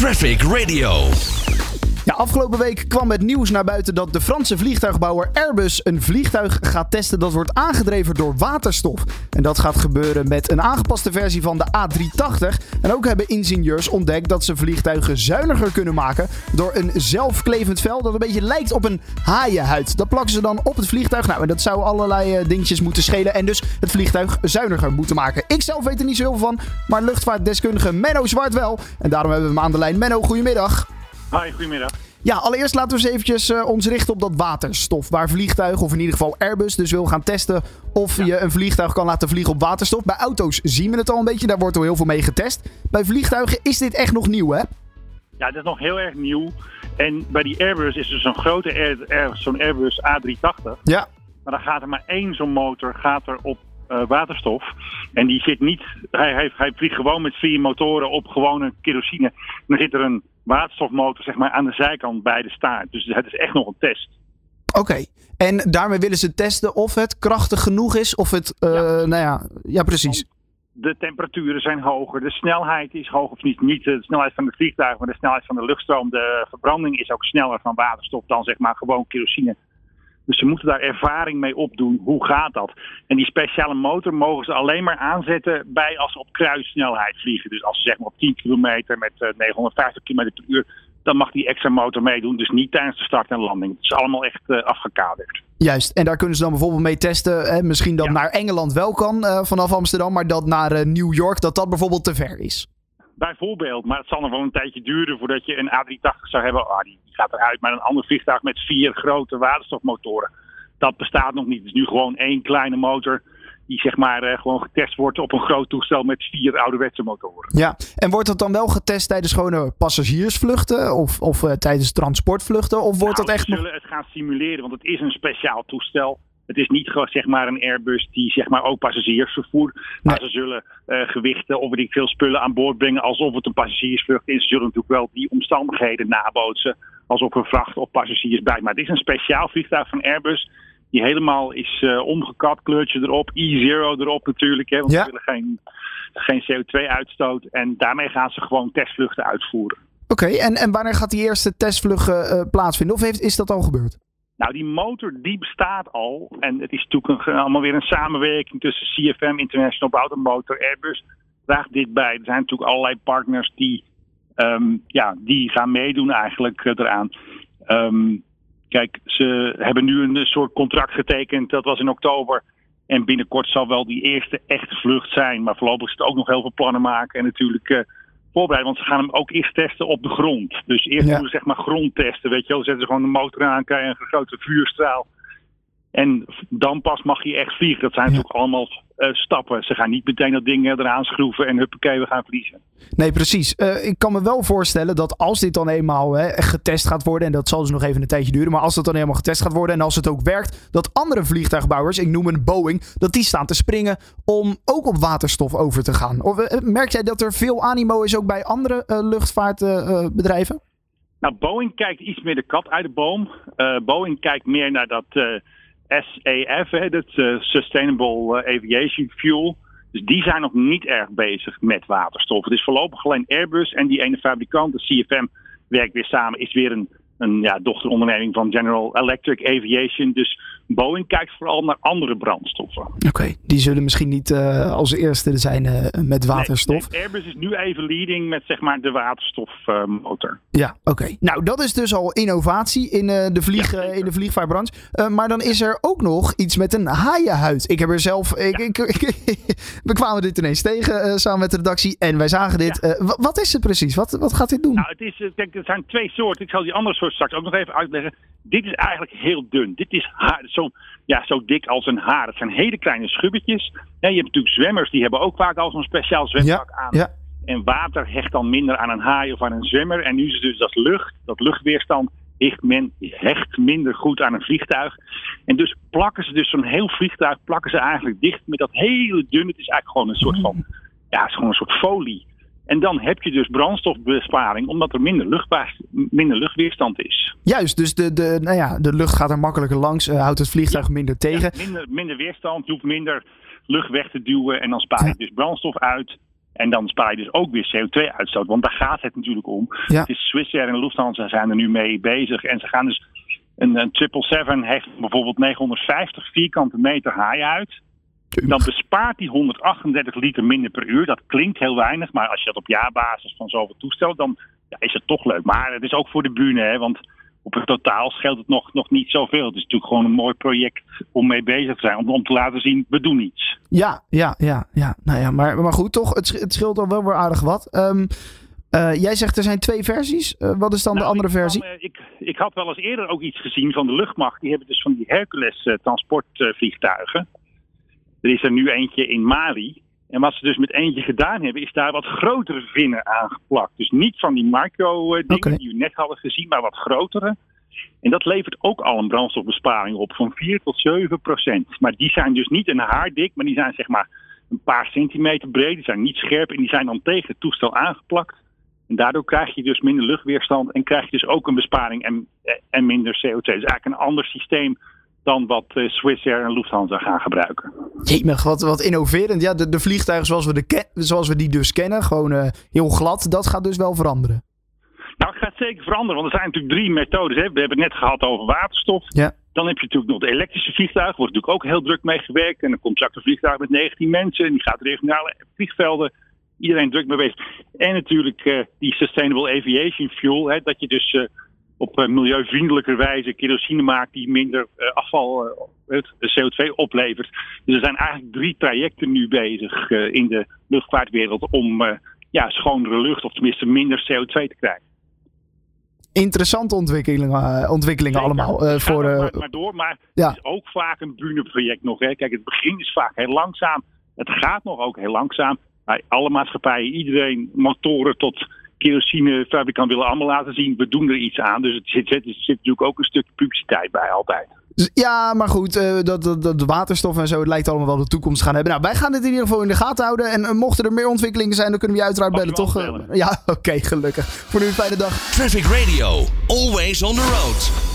Traffic Radio. Afgelopen week kwam het nieuws naar buiten dat de Franse vliegtuigbouwer Airbus een vliegtuig gaat testen dat wordt aangedreven door waterstof. En dat gaat gebeuren met een aangepaste versie van de A380. En ook hebben ingenieurs ontdekt dat ze vliegtuigen zuiniger kunnen maken door een zelfklevend vel dat een beetje lijkt op een haaienhuid. Dat plakken ze dan op het vliegtuig. Nou, en dat zou allerlei uh, dingetjes moeten schelen en dus het vliegtuig zuiniger moeten maken. Ik zelf weet er niet zoveel van, maar luchtvaartdeskundige Menno Zwart wel. En daarom hebben we hem aan de lijn. Menno, goedemiddag. Hoi, goedemiddag. Ja, allereerst laten we eens eventjes uh, ons richten op dat waterstof. Waar vliegtuigen, of in ieder geval Airbus, dus wil gaan testen of ja. je een vliegtuig kan laten vliegen op waterstof. Bij auto's zien we het al een beetje, daar wordt al heel veel mee getest. Bij vliegtuigen is dit echt nog nieuw, hè? Ja, dat is nog heel erg nieuw. En bij die Airbus is er zo'n grote Air, Air, zo'n Airbus A380. Ja. Maar dan gaat er maar één zo'n motor gaat er op uh, waterstof. En die zit niet, hij, hij, hij vliegt gewoon met vier motoren op gewone kerosine. En dan zit er een waterstofmotor zeg maar, aan de zijkant bij de staart. Dus het is echt nog een test. Oké, okay. en daarmee willen ze testen of het krachtig genoeg is, of het, uh, ja. nou ja, ja precies. De temperaturen zijn hoger, de snelheid is hoger, of niet, niet de snelheid van het vliegtuig, maar de snelheid van de luchtstroom. De verbranding is ook sneller van waterstof dan zeg maar gewoon kerosine. Dus ze moeten daar ervaring mee opdoen. Hoe gaat dat? En die speciale motor mogen ze alleen maar aanzetten bij als ze op kruissnelheid vliegen. Dus als ze zeg maar op 10 kilometer met uh, 950 km per uur, dan mag die extra motor meedoen. Dus niet tijdens de start en landing. Het is allemaal echt uh, afgekaderd. Juist, en daar kunnen ze dan bijvoorbeeld mee testen. Hè? Misschien dat ja. naar Engeland wel kan uh, vanaf Amsterdam, maar dat naar uh, New York, dat dat bijvoorbeeld te ver is. Bijvoorbeeld, maar het zal nog wel een tijdje duren voordat je een A380 zou hebben. Oh, die gaat eruit, maar een ander vliegtuig met vier grote waterstofmotoren. Dat bestaat nog niet. Het is nu gewoon één kleine motor die zeg maar uh, gewoon getest wordt op een groot toestel met vier ouderwetse motoren. Ja, en wordt dat dan wel getest tijdens gewone passagiersvluchten of, of uh, tijdens transportvluchten? Of wordt nou, dat echt we zullen het gaan simuleren, want het is een speciaal toestel. Het is niet gewoon zeg maar een Airbus die zeg maar ook passagiers vervoert. Maar nee. ze zullen uh, gewichten of ik veel spullen aan boord brengen alsof het een passagiersvlucht is. Ze zullen natuurlijk wel die omstandigheden nabootsen alsof er vracht of passagiers bij. Maar het is een speciaal vliegtuig van Airbus die helemaal is uh, omgekapt, kleurtje erop, E0 erop natuurlijk. Hè, want ja. ze willen geen, geen CO2-uitstoot. En daarmee gaan ze gewoon testvluchten uitvoeren. Oké, okay, en, en wanneer gaat die eerste testvlucht uh, plaatsvinden? Of heeft, is dat al gebeurd? Nou, die motor die bestaat al. En het is natuurlijk allemaal weer een samenwerking tussen CFM, International About Motor, Airbus. Draagt dit bij. Er zijn natuurlijk allerlei partners die, um, ja, die gaan meedoen eigenlijk uh, eraan. Um, kijk, ze hebben nu een soort contract getekend. Dat was in oktober. En binnenkort zal wel die eerste echte vlucht zijn. Maar voorlopig is het ook nog heel veel plannen maken. En natuurlijk uh, voorbereiden. Want ze gaan hem ook eerst testen op de grond. Dus eerst ja. doen we zeg maar grondtesten. Weet je wel, zetten ze gewoon de motor aan, krijgen een grote vuurstraal. En dan pas mag je echt vliegen. Dat zijn ja. natuurlijk allemaal stappen. Ze gaan niet meteen dat ding eraan schroeven en huppakee, we gaan vliegen. Nee, precies. Uh, ik kan me wel voorstellen dat als dit dan eenmaal hè, getest gaat worden, en dat zal dus nog even een tijdje duren, maar als het dan helemaal getest gaat worden en als het ook werkt, dat andere vliegtuigbouwers, ik noem een Boeing, dat die staan te springen om ook op waterstof over te gaan. Of, uh, merk jij dat er veel animo is ook bij andere luchtvaartbedrijven? nou, Boeing kijkt iets meer de kat uit de boom. Boeing kijkt meer naar dat SAF, hè, dat uh, Sustainable Aviation Fuel. Dus die zijn nog niet erg bezig met waterstof. Het is voorlopig alleen Airbus en die ene fabrikant, de CFM, werkt weer samen, is weer een, een ja, dochteronderneming van General Electric Aviation. Dus Boeing kijkt vooral naar andere brandstoffen. Oké, okay, die zullen misschien niet uh, als eerste zijn uh, met waterstof. Nee, nee, Airbus is nu even leading met zeg maar de waterstofmotor. Uh, ja, oké. Okay. Nou, dat is dus al innovatie in, de, vlieg, ja, in de vliegvaartbranche. maar dan is er ook nog iets met een haaienhuid. Ik heb er zelf... Ik, ja. ik, ik, we kwamen dit ineens tegen samen met de redactie en wij zagen dit. Ja. wat is het precies? Wat, wat gaat dit doen? Nou, het is, kijk, er zijn twee soorten. Ik zal die andere soort straks ook nog even uitleggen. Dit is eigenlijk heel dun. Dit is haar, zo, ja, zo dik als een haar. Het zijn hele kleine schubbetjes. Ja, je hebt natuurlijk zwemmers, die hebben ook vaak al zo'n speciaal zwempak ja, aan. Ja. En water hecht dan minder aan een haai of aan een zwemmer. En nu is het dus dat lucht, dat luchtweerstand, hecht, men, hecht minder goed aan een vliegtuig. En dus plakken ze dus zo'n heel vliegtuig, plakken ze eigenlijk dicht met dat hele dunne. Het is eigenlijk gewoon een soort van, ja, het is gewoon een soort folie. En dan heb je dus brandstofbesparing, omdat er minder, minder luchtweerstand is. Juist, dus de, de, nou ja, de lucht gaat er makkelijker langs, uh, houdt het vliegtuig ja, minder tegen. Ja, minder, minder weerstand, je hoeft minder lucht weg te duwen en dan spaar je dus brandstof uit. En dan spaar je dus ook weer CO2-uitstoot. Want daar gaat het natuurlijk om. Ja. Het is Swissair en Lufthansa zijn er nu mee bezig. En ze gaan dus. Een, een 777 heeft bijvoorbeeld 950 vierkante meter haai uit. Dan bespaart die 138 liter minder per uur. Dat klinkt heel weinig, maar als je dat op jaarbasis van zoveel toestelt, dan ja, is het toch leuk. Maar het is ook voor de bühne, hè, want op het totaal scheelt het nog, nog niet zoveel. Het is natuurlijk gewoon een mooi project om mee bezig te zijn. Om, om te laten zien, we doen iets. Ja, ja, ja. ja. Nou ja, maar, maar goed, toch, het, het scheelt al wel weer aardig wat. Ehm, eh, jij zegt er zijn twee versies. Eh, wat is dan de Nou, andere ik versie? eh, ik, ik had wel eens eerder ook iets gezien van de luchtmacht. Die hebben dus van die Hercules transportvliegtuigen. Er is er nu eentje in Mali. En wat ze dus met eentje gedaan hebben, is daar wat grotere vinnen aangeplakt. Dus niet van die micro-dingen Oké. die we net hadden gezien, maar wat grotere. En dat levert ook al een brandstofbesparing op van 4 tot 7 procent. Maar die zijn dus niet een haar dik, maar die zijn zeg maar een paar centimeter breed. Die zijn niet scherp en die zijn dan tegen het toestel aangeplakt. En daardoor krijg je dus minder luchtweerstand en krijg je dus ook een besparing en, en minder CO2. Dus eigenlijk een ander systeem dan wat eh, Swissair en Lufthansa gaan gebruiken. Jemig, wat, wat innoverend. Ja, de, de vliegtuigen zoals we, de zoals we die dus kennen, gewoon eh, heel glad, dat gaat dus wel veranderen. Nou, het gaat zeker veranderen, want er zijn natuurlijk drie methodes. Hè. We hebben het net gehad over waterstof. Ja. Dan heb je natuurlijk nog de elektrische vliegtuigen. Wordt natuurlijk ook heel druk mee gewerkt. En dan komt straks een vliegtuig met 19 mensen. En die gaat regionale vliegvelden. Iedereen druk mee bezig. En natuurlijk eh, die Sustainable Aviation Fuel. Hè, dat je dus op eh, milieuvriendelijke wijze kerosine maakt die minder eh, afval, eh, het CO2 oplevert. Dus er zijn eigenlijk drie trajecten nu bezig eh, in de luchtvaartwereld om ja, schonere lucht, of tenminste minder CO2 te krijgen. Interessante ontwikkelingen, ontwikkelingen Zeker. allemaal. voor, maar, maar door, maar ja. het is ook vaak een bühneproject nog. Hè. Kijk, het begin is vaak heel langzaam. Het gaat nog ook heel langzaam. Alle maatschappijen, iedereen, motoren tot kerosinefabrikant willen allemaal laten zien, we doen er iets aan. Dus het zit, zit, er zit natuurlijk ook een stuk publiciteit bij altijd. Dus ja, maar goed, eh, dat, dat, dat waterstof en zo, het lijkt allemaal wel de toekomst te gaan hebben. Nou, wij gaan dit in ieder geval in de gaten houden. En eh, mochten er meer ontwikkelingen zijn, dan kunnen we je uiteraard bellen, toch? Eh, bellen. ja, oké, gelukkig. Voor nu een fijne dag. Traffic Radio, always on the road.